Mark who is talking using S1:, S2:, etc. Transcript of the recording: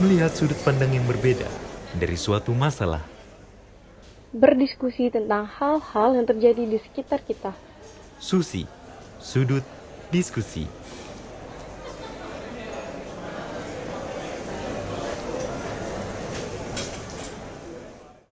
S1: melihat sudut pandang yang berbeda dari suatu masalah.
S2: Berdiskusi tentang hal-hal yang terjadi di sekitar kita.
S1: Susi, sudut diskusi.